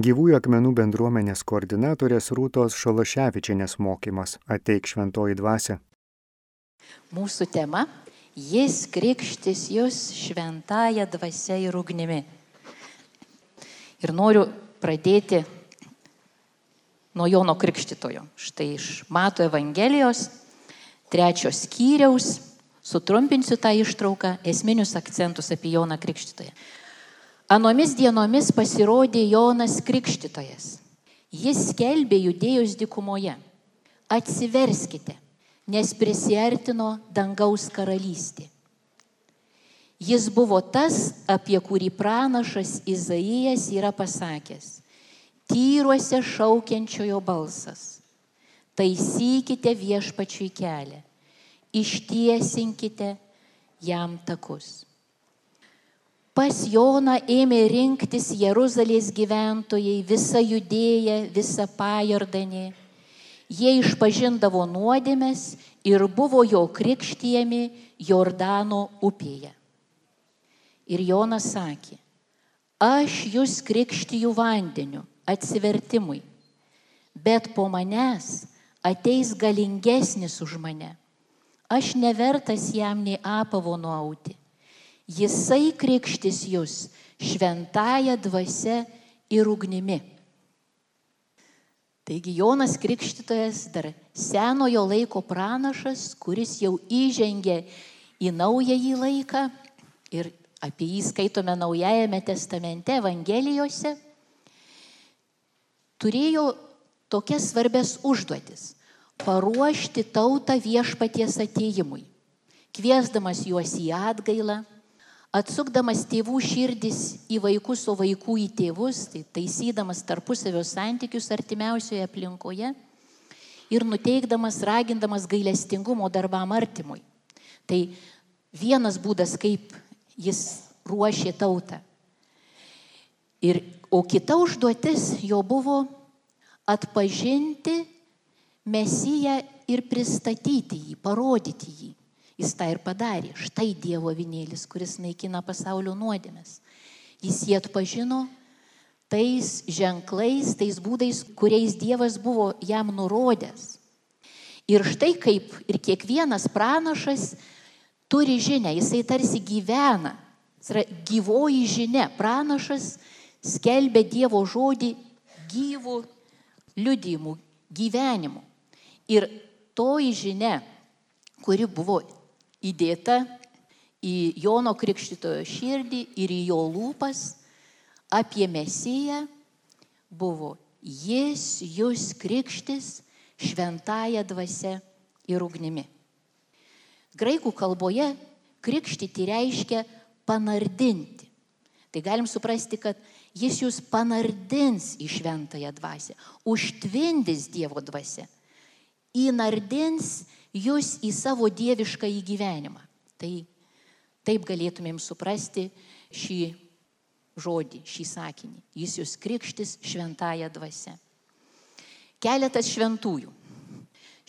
Gyvųjų akmenų bendruomenės koordinatorės Rūtos Šalaševičianės mokymas ateik šventoji dvasia. Mūsų tema - Jis krikštis jūs šventąją dvasia ir ugnimi. Ir noriu pradėti nuo Jono Krikštitojo. Štai iš Mato Evangelijos, trečios skyriaus, sutrumpinsiu tą ištrauką, esminius akcentus apie Joną Krikštitoją. Anomis dienomis pasirodė Jonas Krikštytojas. Jis skelbė judėjus dikumoje. Atsiverskite, nes prisartino dangaus karalystė. Jis buvo tas, apie kurį pranašas Izaijas yra pasakęs. Tyruose šaukiančiojo balsas. Taisykite viešpačiui kelią. Ištiesinkite jam takus. Pas Joną ėmė rinktis Jeruzalės gyventojai, visa judėja, visa pajordanė. Jie išpažindavo nuodėmės ir buvo jo krikštijami Jordano upėje. Ir Jonas sakė, aš jūs krikštiju vandeniu, atsivertimui, bet po manęs ateis galingesnis už mane. Aš nevertas jam nei apavo nuauti Jisai krikštis jūs šventąją dvasę ir ugnimi. Taigi Jonas Krikštytojas dar senojo laiko pranašas, kuris jau įžengė į naująjį laiką ir apie jį skaitome Naujajame testamente, Evangelijose, turėjo tokias svarbės užduotis - paruošti tautą viešpaties ateimui, kviesdamas juos į atgailą, Atsukdamas tėvų širdis į vaikus, o vaikų į tėvus, tai taisydamas tarpusavio santykius artimiausioje aplinkoje ir nuteikdamas, ragindamas gailestingumo darbam artimui. Tai vienas būdas, kaip jis ruošė tautą. Ir, o kita užduotis jo buvo atpažinti Mesiją ir pristatyti jį, parodyti jį. Jis tą ir padarė. Štai Dievo avinėlis, kuris naikina pasaulio nuodėmės. Jis jį atpažino tais ženklais, tais būdais, kuriais Dievas buvo jam nurodęs. Ir štai kaip ir kiekvienas pranašas turi žinę, jisai tarsi gyvena. Jis yra gyvoji žinia. Pranašas skelbia Dievo žodį gyvų liudymų, gyvenimu. Ir toji žinia, kuri buvo įdėta į Jono Krikštitojo širdį ir į jo lūpas apie Mesiją buvo Jis jūs krikštis šventąją dvasę ir ugnimi. Graikų kalboje krikštyti reiškia panardinti. Tai galim suprasti, kad jis jūs panardins į šventąją dvasę, užtvindys Dievo dvasę, įnardins jūs į savo dievišką įgyvenimą. Tai taip galėtumėm suprasti šį žodį, šį sakinį. Jis jūs krikštis šventąją dvasę. Keletas šventųjų.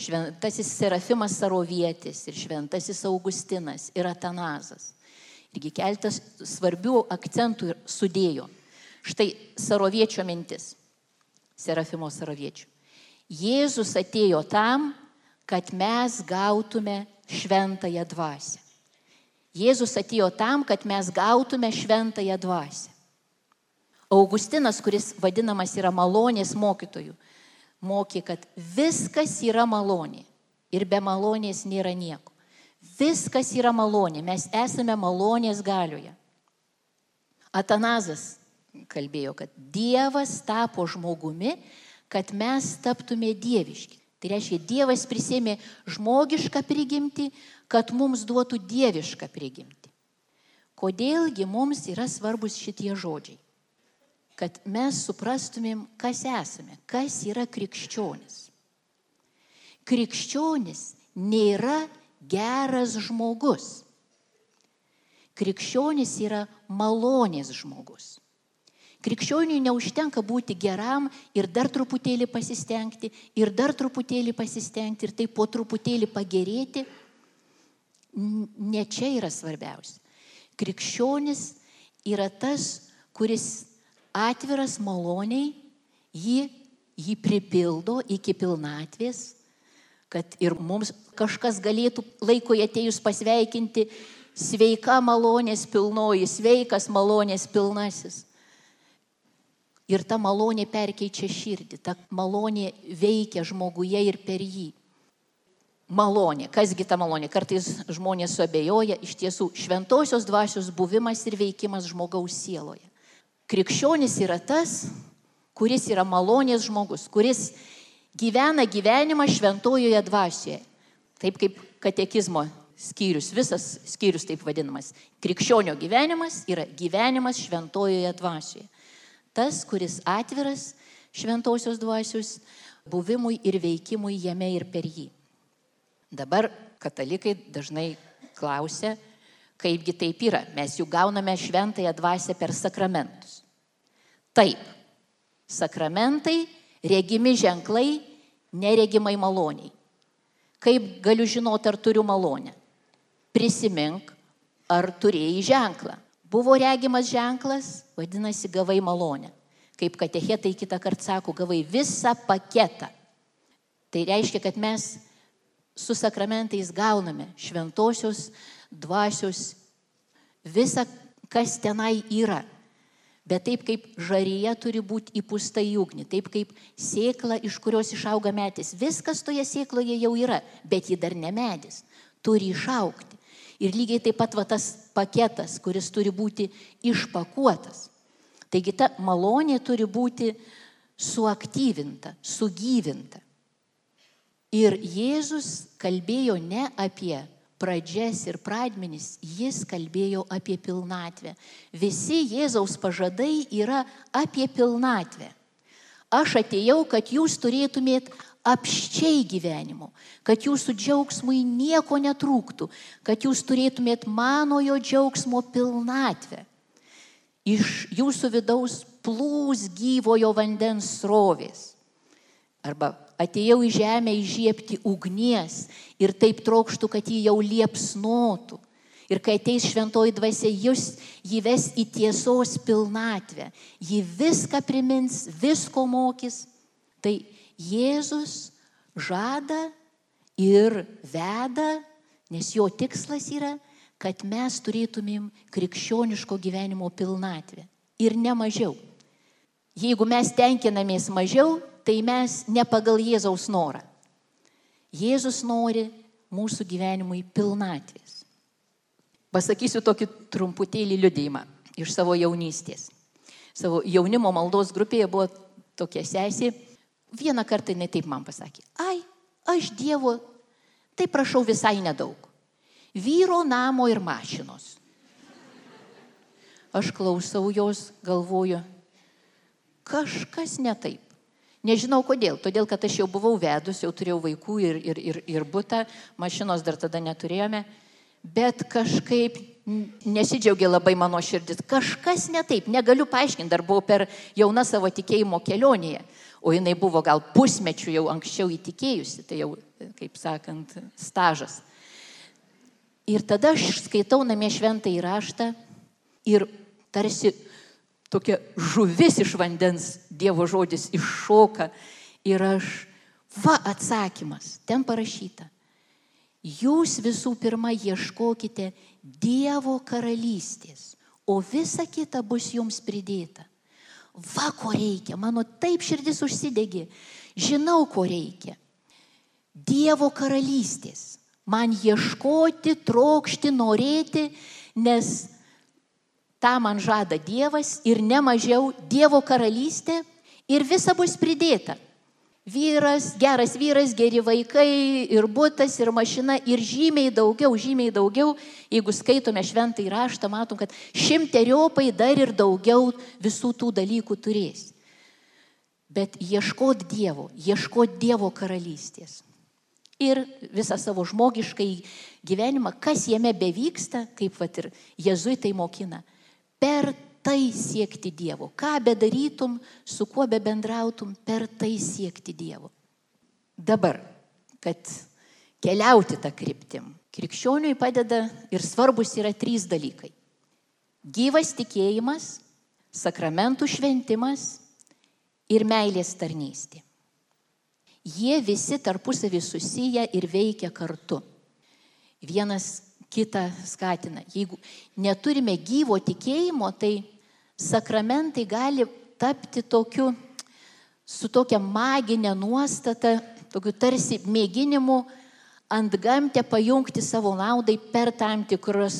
Šventasis Serafimas Sarovietis ir šventasis Augustinas ir Atanazas. Irgi keltas svarbių akcentų ir sudėjo. Štai Saroviečio mintis. Serafimo Saroviečio. Jėzus atėjo tam, kad mes gautume šventąją dvasę. Jėzus atėjo tam, kad mes gautume šventąją dvasę. Augustinas, kuris vadinamas yra malonės mokytojų, mokė, kad viskas yra malonė ir be malonės nėra nieko. Viskas yra malonė, mes esame malonės galioje. Atanazas kalbėjo, kad Dievas tapo žmogumi, kad mes taptume dieviški. Tai reiškia, Dievas prisėmė žmogišką prigimtį, kad mums duotų dievišką prigimtį. Kodėlgi mums yra svarbus šitie žodžiai? Kad mes suprastumėm, kas esame, kas yra krikščionis. Krikščionis nėra geras žmogus. Krikščionis yra malonės žmogus. Krikščioniui neužtenka būti geram ir dar truputėlį pasistengti, ir dar truputėlį pasistengti, ir taip po truputėlį pagerėti. Ne čia yra svarbiausia. Krikščionis yra tas, kuris atviras maloniai, jį, jį pripildo iki pilnatvės, kad ir mums kažkas galėtų laiko atėjus pasveikinti sveika malonės pilnoji, sveikas malonės pilnasis. Ir ta malonė perkeičia širdį, ta malonė veikia žmoguje ir per jį. Malonė, kasgi ta malonė? Kartais žmonės suabejoja, iš tiesų šventosios dvasios buvimas ir veikimas žmogaus sieloje. Krikščionis yra tas, kuris yra malonės žmogus, kuris gyvena gyvenimą šventojoje dvasioje. Taip kaip katekizmo skyrius, visas skyrius taip vadinamas. Krikščionio gyvenimas yra gyvenimas šventojoje dvasioje. Tas, kuris atviras šventosios dvasios buvimui ir veikimui jame ir per jį. Dabar katalikai dažnai klausia, kaipgi taip yra. Mes juk gauname šventąją dvasę per sakramentus. Taip, sakramentai, regimi ženklai, neregimai maloniai. Kaip galiu žinoti, ar turiu malonę? Prisimink, ar turėjai ženklą. Buvo regimas ženklas, vadinasi, gavai malonę. Kaip katechetai kitą kartą sako, gavai visą paketą. Tai reiškia, kad mes su sakramentais gauname šventosios dvasios visą, kas tenai yra. Bet taip kaip žaryje turi būti įpūsta į ugnį, taip kaip sėkla, iš kurios išauga medis. Viskas toje sėkloje jau yra, bet ji dar ne medis. Turi išaukti. Ir lygiai taip pat va, tas paketas, kuris turi būti išpakuotas. Taigi ta malonė turi būti suaktyvinta, sugyvinta. Ir Jėzus kalbėjo ne apie pradžias ir pradmenis, jis kalbėjo apie pilnatvę. Visi Jėzaus pažadai yra apie pilnatvę. Aš atėjau, kad jūs turėtumėt apščiai gyvenimo, kad jūsų džiaugsmui nieko netrūktų, kad jūs turėtumėt manojo džiaugsmo pilnatvę. Iš jūsų vidaus plūs gyvojo vandens srovės. Arba atėjau į žemę įžiepti ugnies ir taip trokštų, kad jį jau liepsnotų. Ir kai ateis šventoji dvasia, jūs jį ves į tiesos pilnatvę. Jį viską primins, visko mokys. Tai Jėzus žada ir veda, nes jo tikslas yra, kad mes turėtumėm krikščioniško gyvenimo pilnatvę. Ir ne mažiau. Jeigu mes tenkinamės mažiau, tai mes ne pagal Jėzaus norą. Jėzus nori mūsų gyvenimui pilnatvės. Pasakysiu tokį trumputėlį liudėjimą iš savo jaunystės. Savo jaunimo maldos grupėje buvo tokia sesė. Vieną kartą jinai taip man pasakė. Ai, aš Dievo, tai prašau visai nedaug. Vyro, namo ir mašinos. Aš klausau jos, galvoju, kažkas ne taip. Nežinau kodėl, todėl kad aš jau buvau vedus, jau turėjau vaikų ir, ir, ir, ir būtą, mašinos dar tada neturėjome, bet kažkaip nesidžiaugia labai mano širdis. Kažkas ne taip, negaliu paaiškinti, dar buvau per jauna savo tikėjimo kelionėje, o jinai buvo gal pusmečių jau anksčiau įtikėjusi, tai jau, kaip sakant, stažas. Ir tada aš skaitau namie šventą įraštą ir tarsi tokia žuvis iš vandens Dievo žodis iššoka ir aš, va atsakymas, ten parašyta. Jūs visų pirma ieškokite Dievo karalystės, o visa kita bus jums pridėta. Va ko reikia, mano taip širdis užsidegi, žinau ko reikia. Dievo karalystės. Man ieškoti, trokšti, norėti, nes tą man žada Dievas ir nemažiau Dievo karalystė ir visa bus pridėta. Vyras, geras vyras, geri vaikai ir būtas, ir mašina, ir žymiai daugiau, žymiai daugiau, jeigu skaitome šventą įraštą, matom, kad šimteriopai dar ir daugiau visų tų dalykų turės. Bet ieškot Dievo, ieškot Dievo karalystės. Ir visą savo žmogiškai gyvenimą, kas jame bevyksta, kaip vat ir jezuitai mokina, per tai siekti Dievo. Ką bedarytum, su kuo be bendrautum, per tai siekti Dievo. Dabar, kad keliauti tą kryptim, krikščioniui padeda ir svarbus yra trys dalykai. Gyvas tikėjimas, sakramentų šventimas ir meilės tarnystė. Jie visi tarpusavį susiję ir veikia kartu. Vienas kitą skatina. Jeigu neturime gyvo tikėjimo, tai sakramentai gali tapti tokiu, su tokia maginė nuostata, tokiu tarsi mėginimu ant gamtę pajungti savo naudai per tam tikrus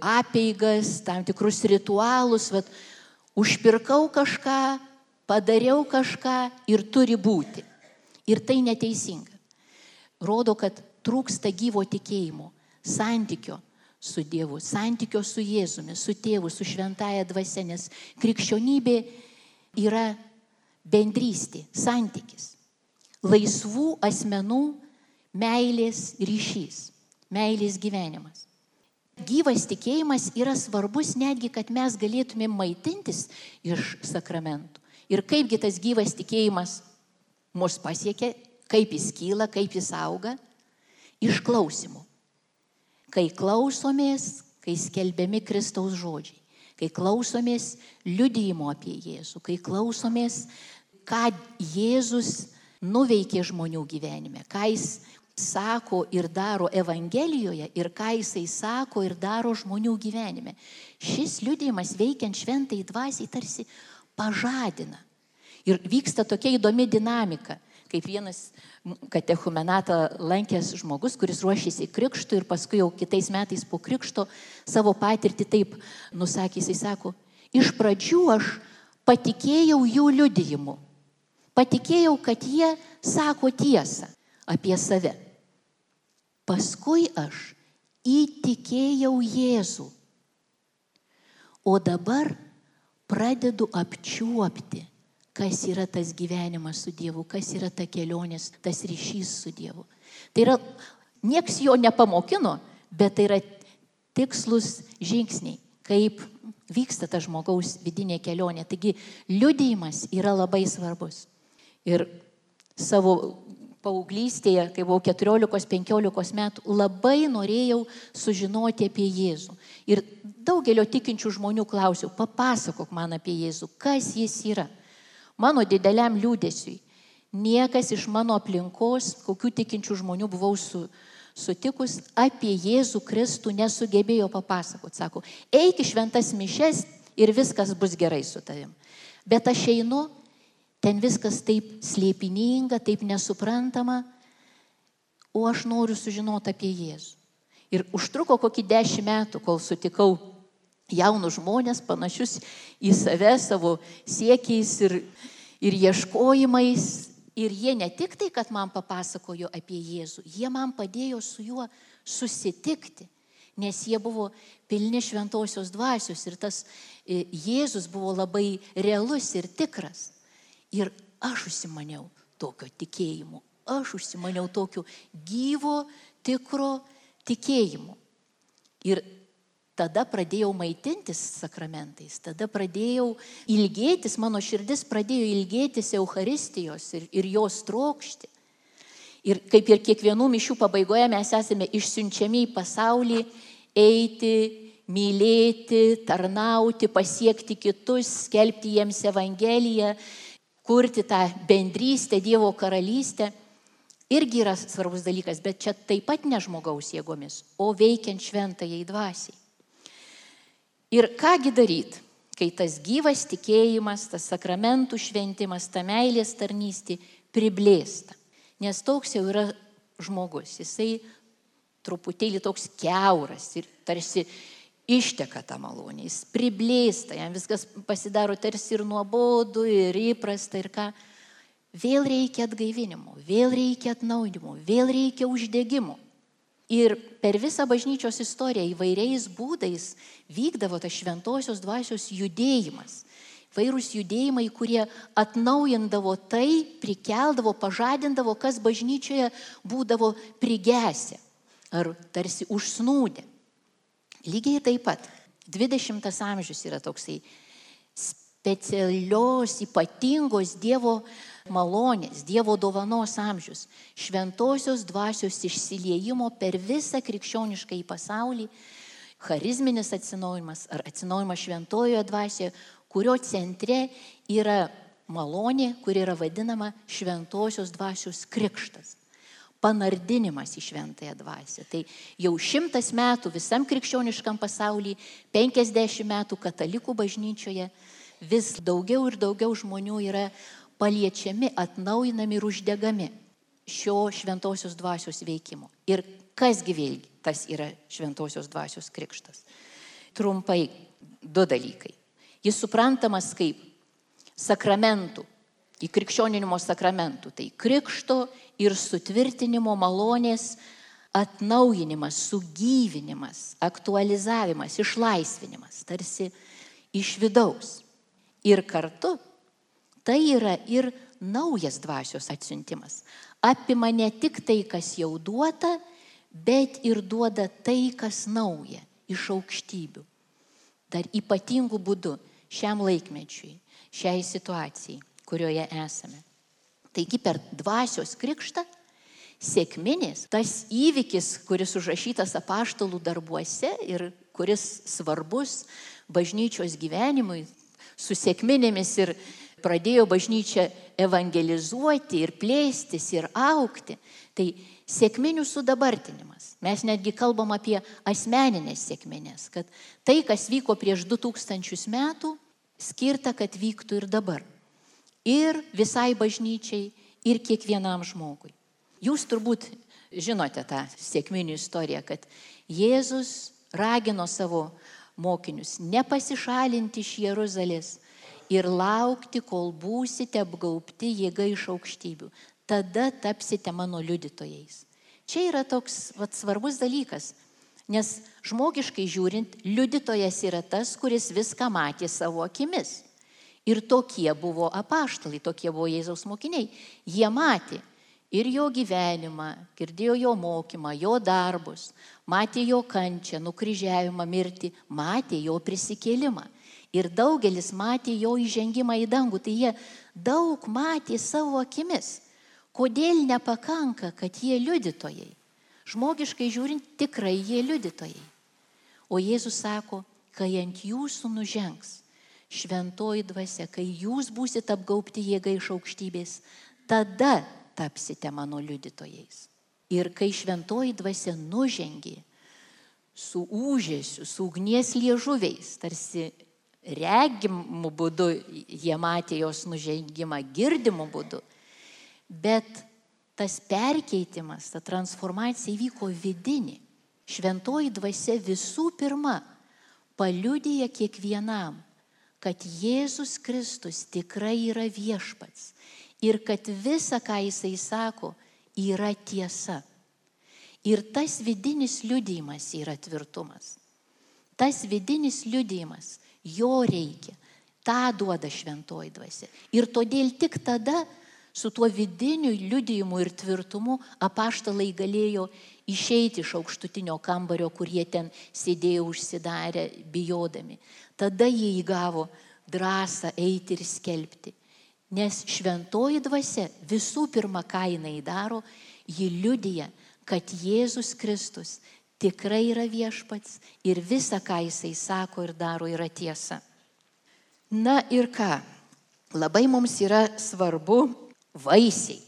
apeigas, tam tikrus ritualus. Vat, užpirkau kažką, padariau kažką ir turi būti. Ir tai neteisinga. Rodo, kad trūksta gyvo tikėjimo, santykio su Dievu, santykio su Jėzumi, su tėvu, su šventaja dvasia, nes krikščionybė yra bendrystė, santykis. Laisvų asmenų meilės ryšys, meilės gyvenimas gyvas tikėjimas yra svarbus netgi, kad mes galėtumėm maitintis iš sakramentų. Ir kaipgi tas gyvas tikėjimas mus pasiekia, kaip jis kyla, kaip jis auga? Iš klausimų. Kai klausomės, kai skelbiami Kristaus žodžiai, kai klausomės liudyjimo apie Jėzų, kai klausomės, ką Jėzus nuveikė žmonių gyvenime, ką jis sako ir daro Evangelijoje ir ką jisai sako ir daro žmonių gyvenime. Šis liūdėjimas veikiant šventai dvasiai tarsi pažadina. Ir vyksta tokia įdomi dinamika, kaip vienas katechumenatą lankęs žmogus, kuris ruošėsi krikštų ir paskui jau kitais metais po krikšto savo patirtį taip nusakė, jisai sako, iš pradžių aš patikėjau jų liudijimu. Patikėjau, kad jie sako tiesą apie save. Paskui aš įtikėjau Jėzų. O dabar pradedu apčiuopti, kas yra tas gyvenimas su Dievu, kas yra ta kelionės, tas ryšys su Dievu. Tai yra, nieks jo nepamokino, bet tai yra tikslus žingsniai, kaip vyksta ta žmogaus vidinė kelionė. Taigi liudėjimas yra labai svarbus. Ir savo paauglystėje, kai buvau 14-15 metų, labai norėjau sužinoti apie Jėzų. Ir daugelio tikinčių žmonių klausiau, papasakok man apie Jėzų, kas jis yra. Mano dideliam liūdėsiui, niekas iš mano aplinkos, kokių tikinčių žmonių buvau su, sutikus, apie Jėzų Kristų nesugebėjo papasakoti. Sako, eik į šventas mišes ir viskas bus gerai su tavim. Bet aš einu Ten viskas taip slėpininga, taip nesuprantama, o aš noriu sužinoti apie Jėzų. Ir užtruko kokį dešimt metų, kol sutikau jaunus žmonės, panašius į save, savo siekiais ir, ir ieškojimais. Ir jie ne tik tai, kad man papasakojo apie Jėzų, jie man padėjo su juo susitikti, nes jie buvo pilni šventosios dvasios ir tas e, Jėzus buvo labai realus ir tikras. Ir aš užsimaniau tokio tikėjimu, aš užsimaniau tokio gyvo, tikro tikėjimu. Ir tada pradėjau maitintis sakramentais, tada pradėjau ilgėtis, mano širdis pradėjo ilgėtis Euharistijos ir, ir jos trokšti. Ir kaip ir kiekvienų mišių pabaigoje mes esame išsiunčiami į pasaulį eiti, mylėti, tarnauti, pasiekti kitus, skelbti jiems Evangeliją, kurti tą bendrystę, Dievo karalystę, irgi yra svarbus dalykas, bet čia taip pat ne žmogaus jėgomis, o veikiant šventajai dvasiai. Ir kągi daryti, kai tas gyvas tikėjimas, tas sakramentų šventimas, ta meilės tarnystė priblėsta. Nes toks jau yra žmogus, jisai truputėlį toks keuras ir tarsi išteka ta malonė, jis priblėsta, jam viskas pasidaro tarsi ir nuobodu, ir įprasta, ir ką. Vėl reikia atgaivinimo, vėl reikia atnaudimo, vėl reikia uždegimo. Ir per visą bažnyčios istoriją įvairiais būdais vykdavo tas šventosios dvasios judėjimas. Vairūs judėjimai, kurie atnaujindavo tai, prikeldavo, pažadindavo, kas bažnyčioje būdavo prigęsę ar tarsi užsnūdę. Lygiai taip pat 20 amžius yra toksai specialios, ypatingos Dievo malonės, Dievo dovanos amžius, šventosios dvasios išsiliejimo per visą krikščionišką į pasaulį, charizminis atsinaujimas ar atsinaujimas šventojoje dvasioje, kurio centre yra malonė, kuri yra vadinama šventosios dvasios krikštas. Panardinimas į šventąją dvasę. Tai jau šimtas metų visam krikščioniškam pasaulyje, penkisdešimt metų katalikų bažnyčioje vis daugiau ir daugiau žmonių yra paliečiami, atnaujinami ir uždegami šio šventosios dvasios veikimo. Ir kasgi vėlgi tas yra šventosios dvasios krikštas. Trumpai du dalykai. Jis suprantamas kaip sakramentų, įkrikščioninimo sakramentų. Tai krikšto ir sutvirtinimo malonės atnaujinimas, sugyvinimas, aktualizavimas, išlaisvinimas, tarsi iš vidaus. Ir kartu tai yra ir naujas dvasios atsiuntimas. Apima ne tik tai, kas jau duota, bet ir duoda tai, kas nauja iš aukštybių. Dar ypatingų būdų šiam laikmečiui, šiai situacijai, kurioje esame. Taigi per dvasios krikštą sėkminės, tas įvykis, kuris užrašytas apaštalų darbuose ir kuris svarbus bažnyčios gyvenimui, su sėkminėmis ir pradėjo bažnyčia evangelizuoti ir plėstis ir aukti, tai sėkminių sudabartinimas. Mes netgi kalbam apie asmeninės sėkminės, kad tai, kas vyko prieš 2000 metų, skirta, kad vyktų ir dabar. Ir visai bažnyčiai, ir kiekvienam žmogui. Jūs turbūt žinote tą sėkminių istoriją, kad Jėzus ragino savo mokinius nepasišalinti iš Jeruzalės ir laukti, kol būsite apgaupti jėga iš aukštybių tada tapsite mano liudytojais. Čia yra toks vat, svarbus dalykas, nes žmogiškai žiūrint, liudytojas yra tas, kuris viską matė savo akimis. Ir tokie buvo apaštalai, tokie buvo Jėzaus mokiniai. Jie matė ir jo gyvenimą, girdėjo jo mokymą, jo darbus, matė jo kančią, nukryžiavimą, mirtį, matė jo prisikėlimą. Ir daugelis matė jo įžengimą į dangų, tai jie daug matė savo akimis. Kodėl nepakanka, kad jie liudytojai? Žmogiškai žiūrint, tikrai jie liudytojai. O Jėzus sako, kai ant jūsų nužengs šventoji dvasia, kai jūs būsite apgaupti jėga iš aukštybės, tada tapsite mano liudytojais. Ir kai šventoji dvasia nužengė su užėsiu, su ugnies liežuviais, tarsi regimų būdu jie matė jos nužengimą, girdimų būdu, Bet tas perkeitimas, ta transformacija įvyko vidinį. Šventoji dvasia visų pirma paliudija kiekvienam, kad Jėzus Kristus tikrai yra viešpats ir kad visa, ką jisai sako, yra tiesa. Ir tas vidinis liudijimas yra tvirtumas. Tas vidinis liudijimas, jo reikia. Ta duoda šventoji dvasia. Ir todėl tik tada su tuo vidiniu liudijimu ir tvirtumu apaštalai galėjo išeiti iš aukštutinio kambario, kur jie ten sėdėjo užsidarę, bijodami. Tada jie įgavo drąsą eiti ir skelbti. Nes šventoji dvasia visų pirma, ką jinai daro, ji liudija, kad Jėzus Kristus tikrai yra viešpats ir visa, ką jisai sako ir daro, yra tiesa. Na ir ką, labai mums yra svarbu vaisiai.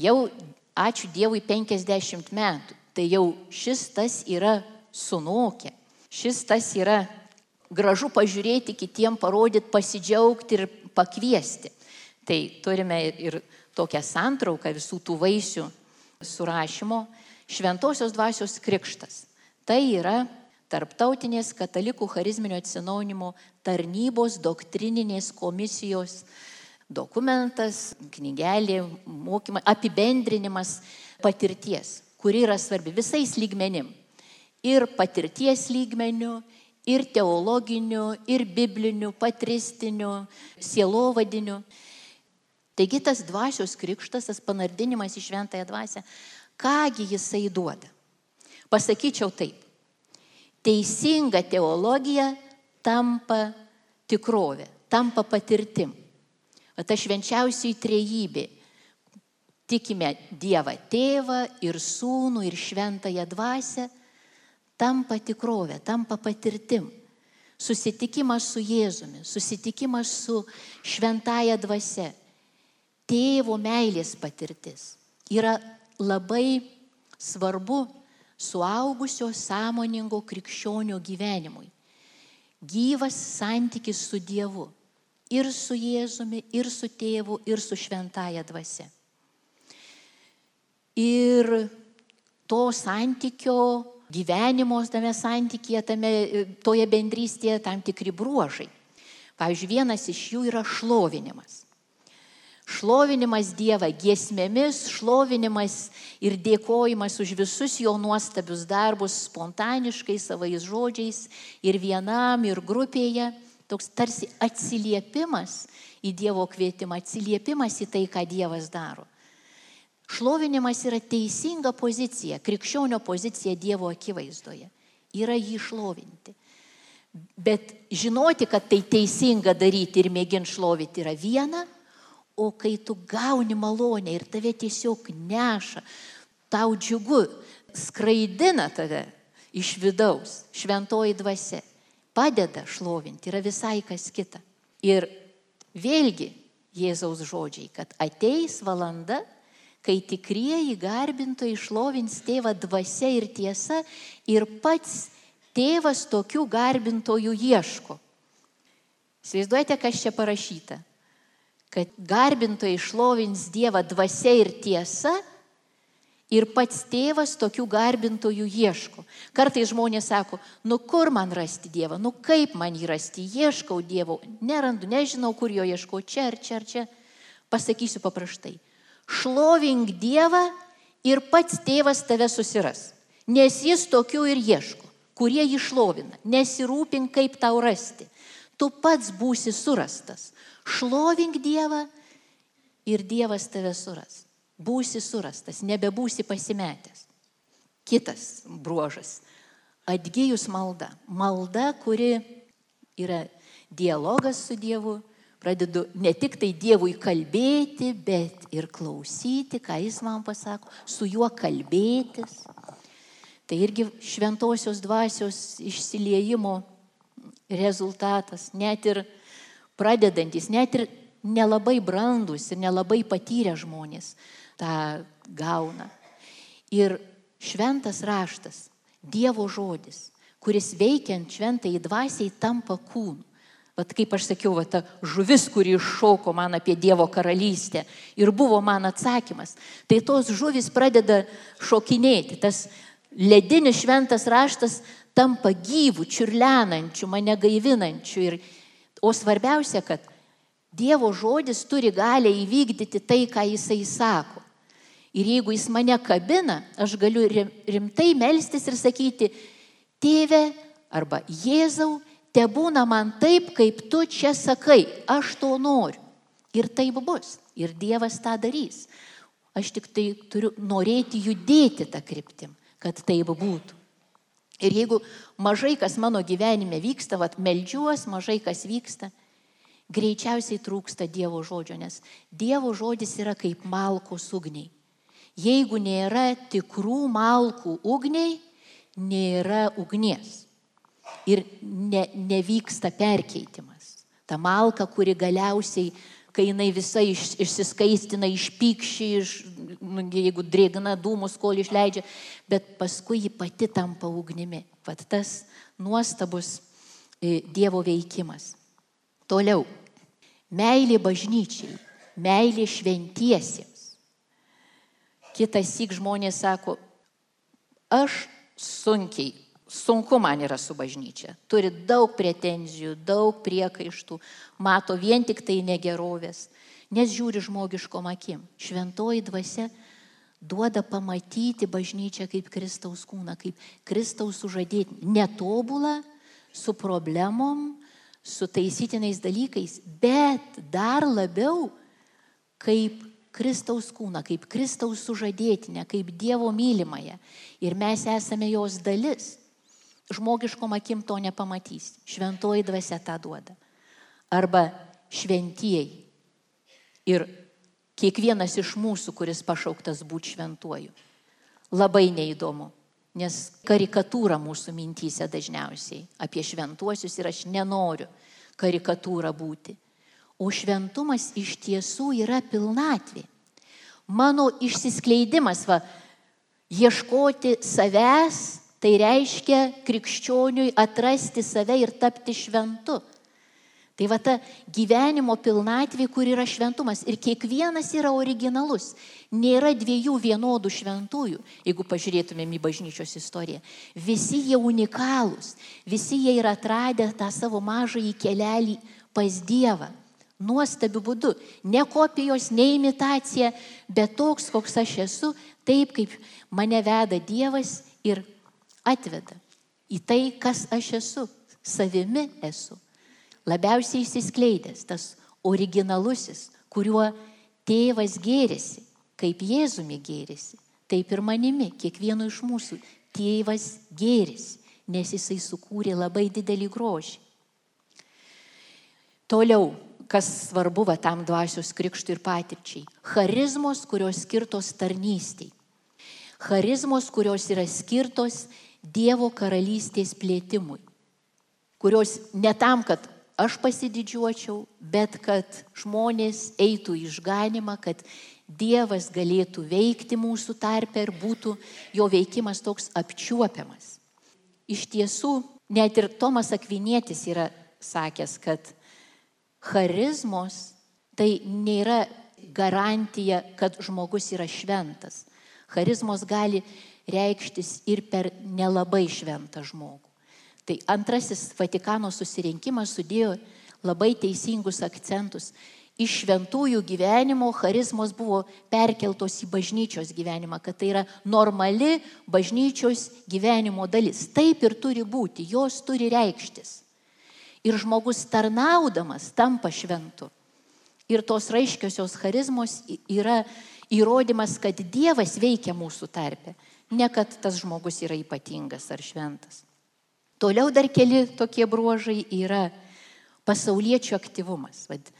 Jau, ačiū Dievui, 50 metų. Tai jau šis tas yra sunokę. Šis tas yra gražu pažiūrėti, kitiem parodyti, pasidžiaugti ir pakviesti. Tai turime ir tokią santrauką visų tų vaisių surašymo. Šventosios dvasios krikštas. Tai yra Tarptautinės katalikų charizminio atsinaujinimo tarnybos doktrininės komisijos dokumentas, knygelė, mokymai, apibendrinimas patirties, kuri yra svarbi visais lygmenim. Ir patirties lygmenių, ir teologinių, ir biblinių, patristinių, sielovadinių. Taigi tas dvasios krikštas, tas panardinimas į šventąją dvasę, kągi jisai duoda? Pasakyčiau taip. Teisinga teologija tampa tikrovė, tampa patirtim ta švenčiausiai trejybė. Tikime Dievą Tėvą ir Sūnų ir Šventąją Dvasę, tampa tikrovė, tampa patirtim. susitikimas su Jėzumi, susitikimas su šventaja dvasia, tėvo meilės patirtis yra labai svarbu suaugusio sąmoningo krikščionio gyvenimui. Gyvas santykis su Dievu. Ir su Jėzumi, ir su tėvu, ir su šventaja dvasia. Ir to santykio gyvenimo tame santykėje, tame, toje bendrystėje tam tikri bruožai. Pavyzdžiui, vienas iš jų yra šlovinimas. Šlovinimas Dievą giesmėmis, šlovinimas ir dėkojimas už visus jo nuostabius darbus spontaniškai, savais žodžiais ir vienam, ir grupėje. Toks tarsi atsiliepimas į Dievo kvietimą, atsiliepimas į tai, ką Dievas daro. Šlovinimas yra teisinga pozicija, krikščionio pozicija Dievo akivaizdoje. Yra jį šlovinti. Bet žinoti, kad tai teisinga daryti ir mėginti šlovinti yra viena, o kai tu gauni malonę ir tave tiesiog neša, tau džiugu, skraidina tave iš vidaus, šventoji dvasia, padeda šlovinti, yra visai kas kita. Ir vėlgi Jėzaus žodžiai, kad ateis valanda, kai tikrieji garbintojai šlovins tėvą dvasia ir tiesa ir pats tėvas tokių garbintojų ieško. Įsivaizduojate, kas čia parašyta? Kad garbintojai šlovins Dievą dvasia ir tiesa ir pats tėvas tokių garbintojų ieško. Kartai žmonės sako, nu kur man rasti Dievą, nu kaip man jį rasti, ieškau Dievo, nerandu, nežinau, kur jo ieškau, čia ar čia ar čia. Pasakysiu paprastai šlovink Dievą ir pats tėvas tave susiras. Nes jis tokių ir ieško, kurie jį šlovina. Nesirūpink, kaip tau rasti. Tu pats būsi surastas. Šlovink Dievą ir Dievas tave suras. Būsi surastas, nebebūsi pasimetęs. Kitas bruožas - atgyjus malda. Malda, kuri yra dialogas su Dievu, pradedu ne tik tai Dievui kalbėti, bet ir klausyti, ką Jis man pasako, su juo kalbėtis. Tai irgi šventosios dvasios išsiliejimo rezultatas, net ir pradedantis, net ir nelabai brandus ir nelabai patyrę žmonės tą gauna. Ir šventas raštas, Dievo žodis, kuris veikiant šventai dvasiai tampa kūnu. Vat kaip aš sakiau, va, ta žuvis, kuri iššoko man apie Dievo karalystę ir buvo man atsakymas. Tai tos žuvis pradeda šokinėti. Tas ledinis šventas raštas tampa gyvų, čiurlenančių, mane gaivinančių. Ir, o svarbiausia, kad Dievo žodis turi galę įvykdyti tai, ką jisai sako. Ir jeigu jis mane kabina, aš galiu rimtai melstis ir sakyti, tėve arba Jėzau, te būna man taip, kaip tu čia sakai, aš to noriu. Ir taip bus. Ir Dievas tą darys. Aš tik tai turiu norėti judėti tą kryptim, kad taip būtų. Ir jeigu mažai kas mano gyvenime vyksta, vad melžiuos, mažai kas vyksta, greičiausiai trūksta Dievo žodžio, nes Dievo žodis yra kaip malkos ugniai. Jeigu nėra tikrų malkų ugniai, nėra ugnies ir ne, nevyksta perkeitimas. Ta malka, kuri galiausiai, kai jinai visa iš, išsiskaistina, išpykščiai, iš, nu, jeigu drėgna dūmus, kol išleidžia, bet paskui ji pati tampa ugnimi. Vat tas nuostabus e, Dievo veikimas. Toliau. Meilė bažnyčiai, meilė šventiesiems. Kitas įk žmonės sako, aš sunkiai sunku man yra su bažnyčia. Turi daug pretenzijų, daug priekaištų, mato vien tik tai negerovės, nes žiūri žmogiškom akim. Šventoji dvasia duoda pamatyti bažnyčią kaip Kristaus kūną, kaip Kristaus sužadėti. Netobulą, su problemom, su taisytinais dalykais, bet dar labiau kaip Kristaus kūną, kaip Kristaus sužadėtinę, kaip Dievo mylimąją. Ir mes esame jos dalis žmogiškom akim to nepamatys. Šventoji dvasia tą duoda. Arba šventieji. Ir kiekvienas iš mūsų, kuris pašauktas būti šventuoju. Labai neįdomu. nes karikatūra mūsų mintyse dažniausiai apie šventuosius ir aš nenoriu karikatūra būti. O šventumas iš tiesų yra pilnatvė. Mano išsiskleidimas, va, ieškoti savęs, tai reiškia krikščioniui atrasti save ir tapti šventu. Tai va ta gyvenimo pilnatvė, kur yra šventumas. Ir kiekvienas yra originalus. Nėra dviejų vienodų šventųjų, jeigu pažiūrėtumėm į bažnyčios istoriją. Visi jie unikalūs. Visi jie yra atradę tą savo mažąjį kelelį pas Dievą. Nuostabiu būdu. Ne kopijos, ne imitacija, bet toks, koks aš esu, taip kaip mane veda Dievas ir atveda į tai, kas aš esu. Savimi esu labiausiai įsiskleidęs, tas originalusis, kuriuo tėvas gėrėsi, kaip Jėzumi gėrėsi, taip ir manimi, kiekvienu iš mūsų tėvas gėrėsi, nes jisai sukūrė labai didelį grožį. Toliau, kas svarbu va tam dvasios krikštui ir patirčiai. Charizmos, kurios skirtos tarnystėj. Charizmos, kurios yra skirtos Dievo karalystės plėtimui. Kurios ne tam, kad aš pasididžiuočiau, bet kad žmonės eitų išganimą, kad Dievas galėtų veikti mūsų tarpe ir būtų jo veikimas toks apčiuopiamas. Iš tiesų, net ir Tomas Akvinėtis yra sakęs, kad charizmos tai nėra garantija, kad žmogus yra šventas. Charizmos gali reikštis ir per nelabai šventą žmogų. Tai antrasis Vatikano susirinkimas sudėjo labai teisingus akcentus. Iš šventųjų gyvenimo charizmos buvo perkeltos į bažnyčios gyvenimą, kad tai yra normali bažnyčios gyvenimo dalis. Taip ir turi būti, jos turi reikštis. Ir žmogus tarnaudamas tampa šventu. Ir tos raiškiosios charizmos yra įrodymas, kad Dievas veikia mūsų tarpe, ne kad tas žmogus yra ypatingas ar šventas. Toliau dar keli tokie bruožai yra pasauliečių aktyvumas. Vad,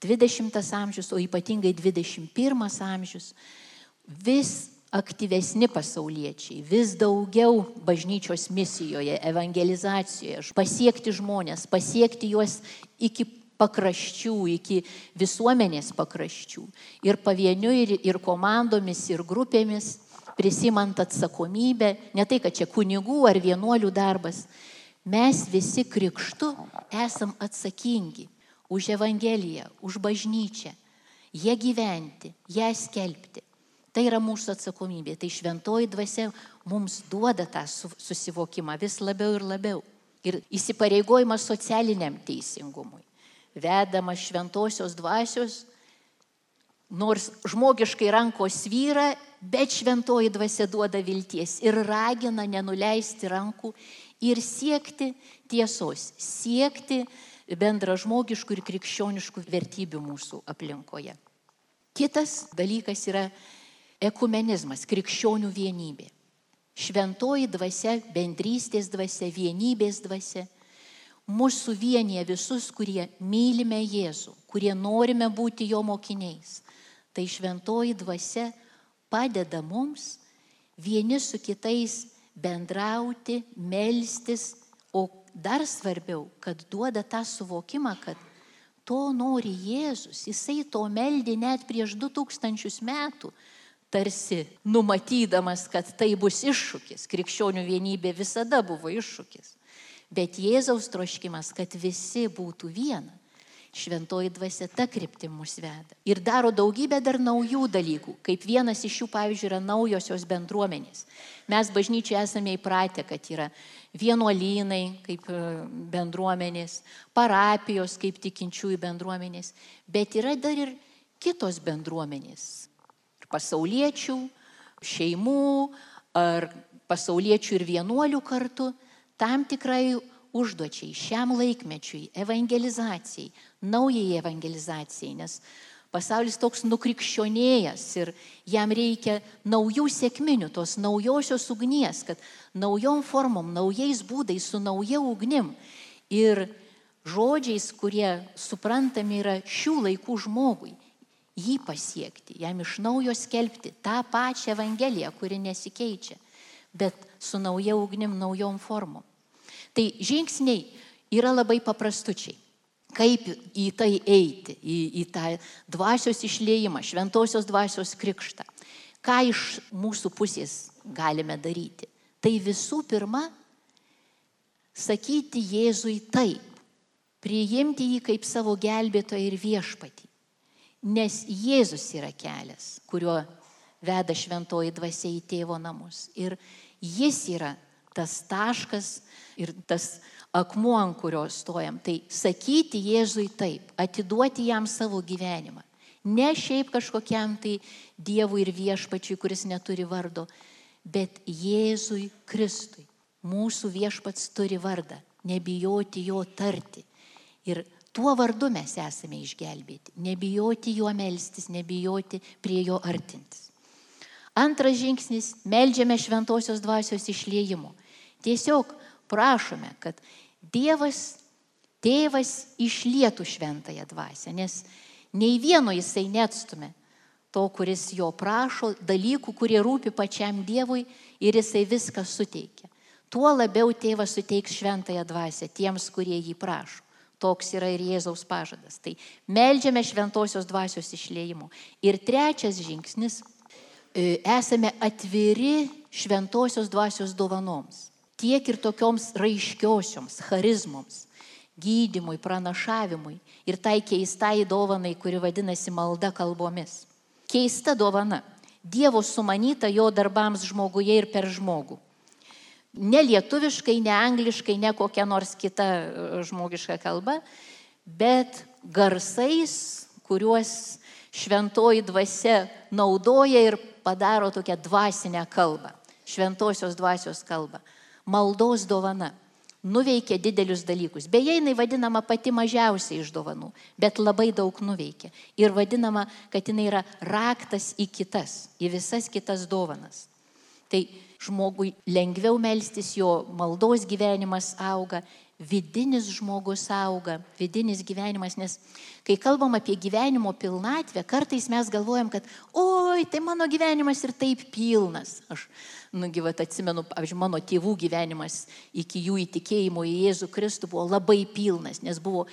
20 amžius, o ypatingai 21 amžius, vis aktyvesni pasauliečiai, vis daugiau bažnyčios misijoje, evangelizacijoje, pasiekti žmonės, pasiekti juos iki pakraščių, iki visuomenės pakraščių. Ir pavieniu, ir, ir komandomis, ir grupėmis prisimant atsakomybę, ne tai, kad čia kunigų ar vienuolių darbas, mes visi krikštu esam atsakingi už Evangeliją, už bažnyčią, ją gyventi, ją skelbti. Tai yra mūsų atsakomybė. Tai šventoji dvasia mums duoda tą susivokimą vis labiau ir labiau. Ir įsipareigojimas socialiniam teisingumui. Vedamas šventosios dvasios, nors žmogiškai rankos vyra, bet šventoji dvasia duoda vilties ir ragina nenuleisti rankų ir siekti tiesos, siekti bendražmogiškų ir krikščioniškų vertybių mūsų aplinkoje. Kitas dalykas yra ekumenizmas, krikščionių vienybė. Šventoji dvasia, bendrystės dvasia, vienybės dvasia mūsų vienyje visus, kurie mylime Jėzų, kurie norime būti jo mokiniais. Tai šventoji dvasia padeda mums vieni su kitais bendrauti, melstis, o dar svarbiau, kad duoda tą suvokimą, kad to nori Jėzus, jisai to meldė net prieš 2000 metų, tarsi numatydamas, kad tai bus iššūkis. Krikščionių vienybė visada buvo iššūkis. Bet Jėzaus troškimas, kad visi būtų viena. Šventoji dvasia ta kryptim mus veda. Ir daro daugybę dar naujų dalykų, kaip vienas iš jų, pavyzdžiui, yra naujosios bendruomenės. Mes bažnyčiai esame įpratę, kad yra vienuolynai kaip e, bendruomenės, parapijos kaip tikinčiųjų bendruomenės, bet yra dar ir kitos bendruomenės. Pasauliečių, šeimų ar pasauliečių ir vienuolių kartu tam tikrai užduočiai, šiam laikmečiui, evangelizacijai, naujai evangelizacijai, nes pasaulis toks nukrikščionėjęs ir jam reikia naujų sėkminių, tos naujosios ugnies, kad naujom formom, naujais būdais, su nauja ugnim ir žodžiais, kurie suprantami yra šių laikų žmogui, jį pasiekti, jam iš naujo skelbti tą pačią Evangeliją, kuri nesikeičia, bet su nauja ugnim, naujom formom. Tai žingsniai yra labai paprastučiai. Kaip į tai eiti, į, į tą dvasios išlėjimą, šventosios dvasios krikštą. Ką iš mūsų pusės galime daryti? Tai visų pirma, sakyti Jėzui taip, priimti jį kaip savo gelbėtoją ir viešpatį. Nes Jėzus yra kelias, kuriuo veda šventoji dvasia į tėvo namus. Ir jis yra tas taškas ir tas akmuo, ant kurio stojam. Tai sakyti Jėzui taip, atiduoti jam savo gyvenimą. Ne šiaip kažkokiam tai Dievui ir viešpačiui, kuris neturi vardo, bet Jėzui Kristui. Mūsų viešpats turi vardą, nebijoti jo tarti. Ir tuo vardu mes esame išgelbėti. Nebijoti juo melstis, nebijoti prie jo artintis. Antras žingsnis - melžiame šventosios dvasios išliejimo. Tiesiog prašome, kad Dievas, tėvas išlietų šventąją dvasę, nes nei vieno jisai neatstumė to, kuris jo prašo, dalykų, kurie rūpi pačiam Dievui ir jisai viską suteikia. Tuo labiau tėvas suteiks šventąją dvasę tiems, kurie jį prašo. Toks yra ir Jėzaus pažadas. Tai melžiame šventosios dvasios išlėjimo. Ir trečias žingsnis E, esame atviri šventosios dvasios dovanoms, tiek ir tokioms raiškiosioms, charizmoms, gydimui, pranašavimui ir tai keistai dovanai, kuri vadinasi malda kalbomis. Keista dovana. Dievo sumanyta jo darbams žmoguje ir per žmogų. Ne lietuviškai, ne angliškai, ne kokia nors kita e, žmogiška kalba, bet garsais, kuriuos šventoji dvasia naudoja ir padaro tokią dvasinę kalbą, šventosios dvasios kalbą. Maldos dovana nuveikia didelius dalykus. Beje, jinai vadinama pati mažiausia iš dovanų, bet labai daug nuveikia. Ir vadinama, kad jinai yra raktas į kitas, į visas kitas dovanas. Tai žmogui lengviau melstis, jo maldos gyvenimas auga, vidinis žmogus auga, vidinis gyvenimas, nes kai kalbam apie gyvenimo pilnatvę, kartais mes galvojam, kad, oi, tai mano gyvenimas ir taip pilnas. Aš, nugi, vat, atsimenu, pavyzdžiui, mano tėvų gyvenimas iki jų įtikėjimo į Jėzų Kristų buvo labai pilnas, nes buvo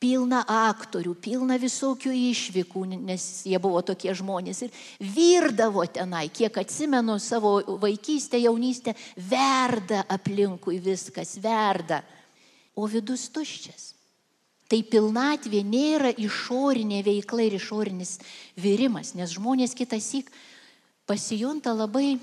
pilna aktorių, pilna visokių išvykų, nes jie buvo tokie žmonės ir virdavo tenai, kiek atsimenu savo vaikystę, jaunystę, verda aplinkui viskas, verda o vidus tuščias. Tai pilnatvė nėra išorinė veikla ir išorinis virimas, nes žmonės kitas įk pasijunta labai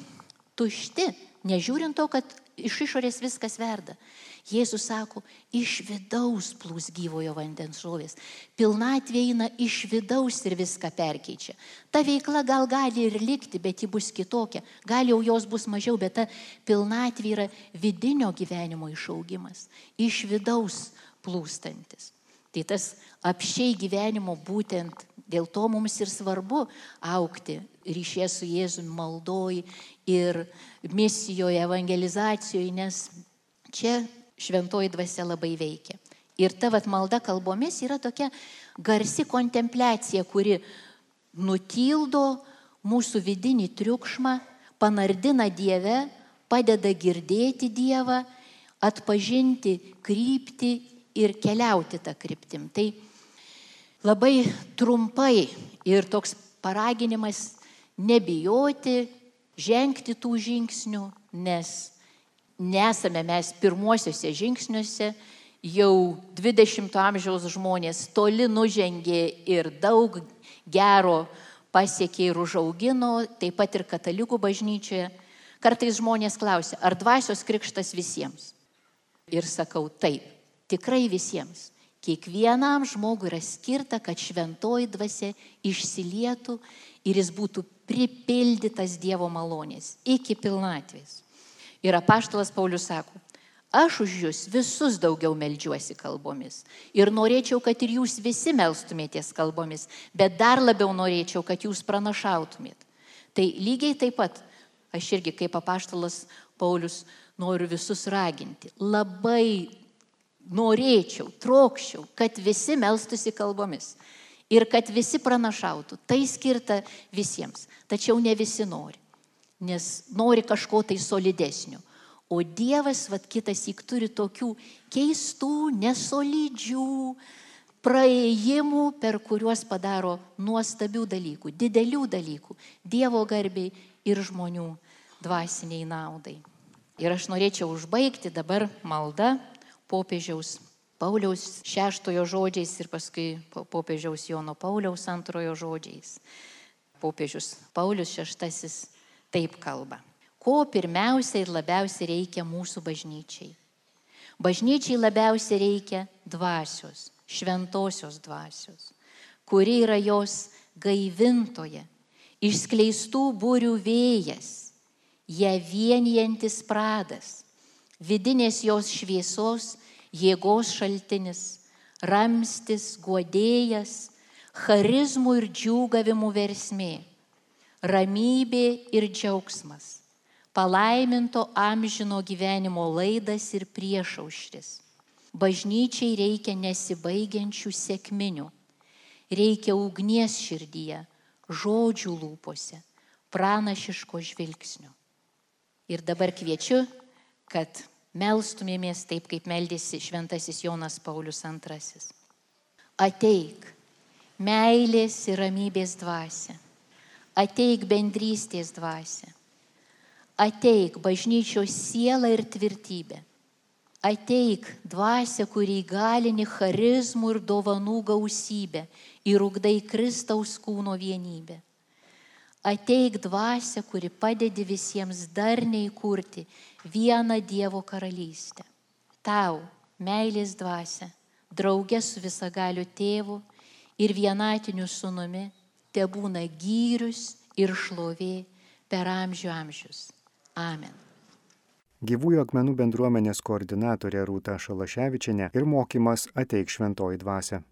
tušti, nežiūrint to, kad iš išorės viskas verda. Jėzus sako, iš vidaus plūs gyvojo vandens žuvės. Pilnatvė eina iš vidaus ir viską perkeičia. Ta veikla gal gali ir likti, bet ji bus kitokia. Gal jau jos bus mažiau, bet ta pilnatvė yra vidinio gyvenimo išaugimas. Iš vidaus plūstantis. Tai tas apšiai gyvenimo būtent dėl to mums ir svarbu aukti ryšė su Jėzumi maldoj ir misijoje, evangelizacijoje, nes čia šventoji dvasia labai veikia. Ir ta vat malda kalbomis yra tokia garsi kontempliacija, kuri nutildo mūsų vidinį triukšmą, panardina Dieve, padeda girdėti Dievą, atpažinti kryptį ir keliauti tą kryptim. Tai labai trumpai ir toks paraginimas nebijoti, žengti tų žingsnių, nes nesame mes pirmuosiuose žingsniuose, jau 20-ojo amžiaus žmonės toli nužengė ir daug gero pasiekė ir užaugino, taip pat ir katalikų bažnyčioje. Kartais žmonės klausia, ar dvasios krikštas visiems? Ir sakau, taip, tikrai visiems. Kiekvienam žmogui yra skirta, kad šventoji dvasia išsilietų ir jis būtų pripildytas Dievo malonės iki pilnatvės. Ir apaštalas Paulius sako, aš už jūs visus daugiau melžiuosi kalbomis. Ir norėčiau, kad ir jūs visi melstumėtės kalbomis, bet dar labiau norėčiau, kad jūs pranašautumėt. Tai lygiai taip pat, aš irgi kaip apaštalas Paulius noriu visus raginti. Labai norėčiau, trokščiau, kad visi melstusi kalbomis. Ir kad visi pranašautų. Tai skirta visiems. Tačiau ne visi nori nes nori kažko tai solidesnio. O Dievas, vad kitas įk turi tokių keistų, nesolidžių praėjimų, per kuriuos padaro nuostabių dalykų, didelių dalykų, Dievo garbiai ir žmonių dvasiniai naudai. Ir aš norėčiau užbaigti dabar maldą popiežiaus Pauliaus šeštojo žodžiais ir paskui popiežiaus Jono Pauliaus antrojo žodžiais. Popiežius Paulius šeštasis taip kalba ko pirmiausia ir labiausiai reikia mūsų bažnyčiai. Bažnyčiai labiausiai reikia dvasios, šventosios dvasios, kuri yra jos gaivintoje, išskleistų būrių vėjas, ją vienijantis pradas, vidinės jos šviesos, jėgos šaltinis, ramstis, guodėjas, charizmų ir džiūgavimų versmė, ramybė ir džiaugsmas palaiminto amžino gyvenimo laidas ir priešaušris. Bažnyčiai reikia nesibaigiančių sėkminių, reikia ugnies širdyje, žodžių lūpose, pranašiško žvilgsnio. Ir dabar kviečiu, kad melstumėmės taip, kaip meldėsi šventasis Jonas Paulius II. Ateik, meilės ir ramybės dvasia. Ateik bendrystės dvasia ateik bažnyčios siela ir tvirtybė. Ateik dvasia, kurį galini charizmų ir dovanų gausybę ir ugdai Kristaus kūno vienybę. Ateik dvasia, kuri padedi visiems darniai kurti vieną Dievo karalystę. Tau, meilės dvasia, draugė su visagaliu tėvu ir vienatiniu sunumi, te būna gyrius ir šlovė per amžių amžius. Amen. Gyvųjų akmenų bendruomenės koordinatorė Rūta Šalaševičiane ir mokymas ateik šventoji dvasia.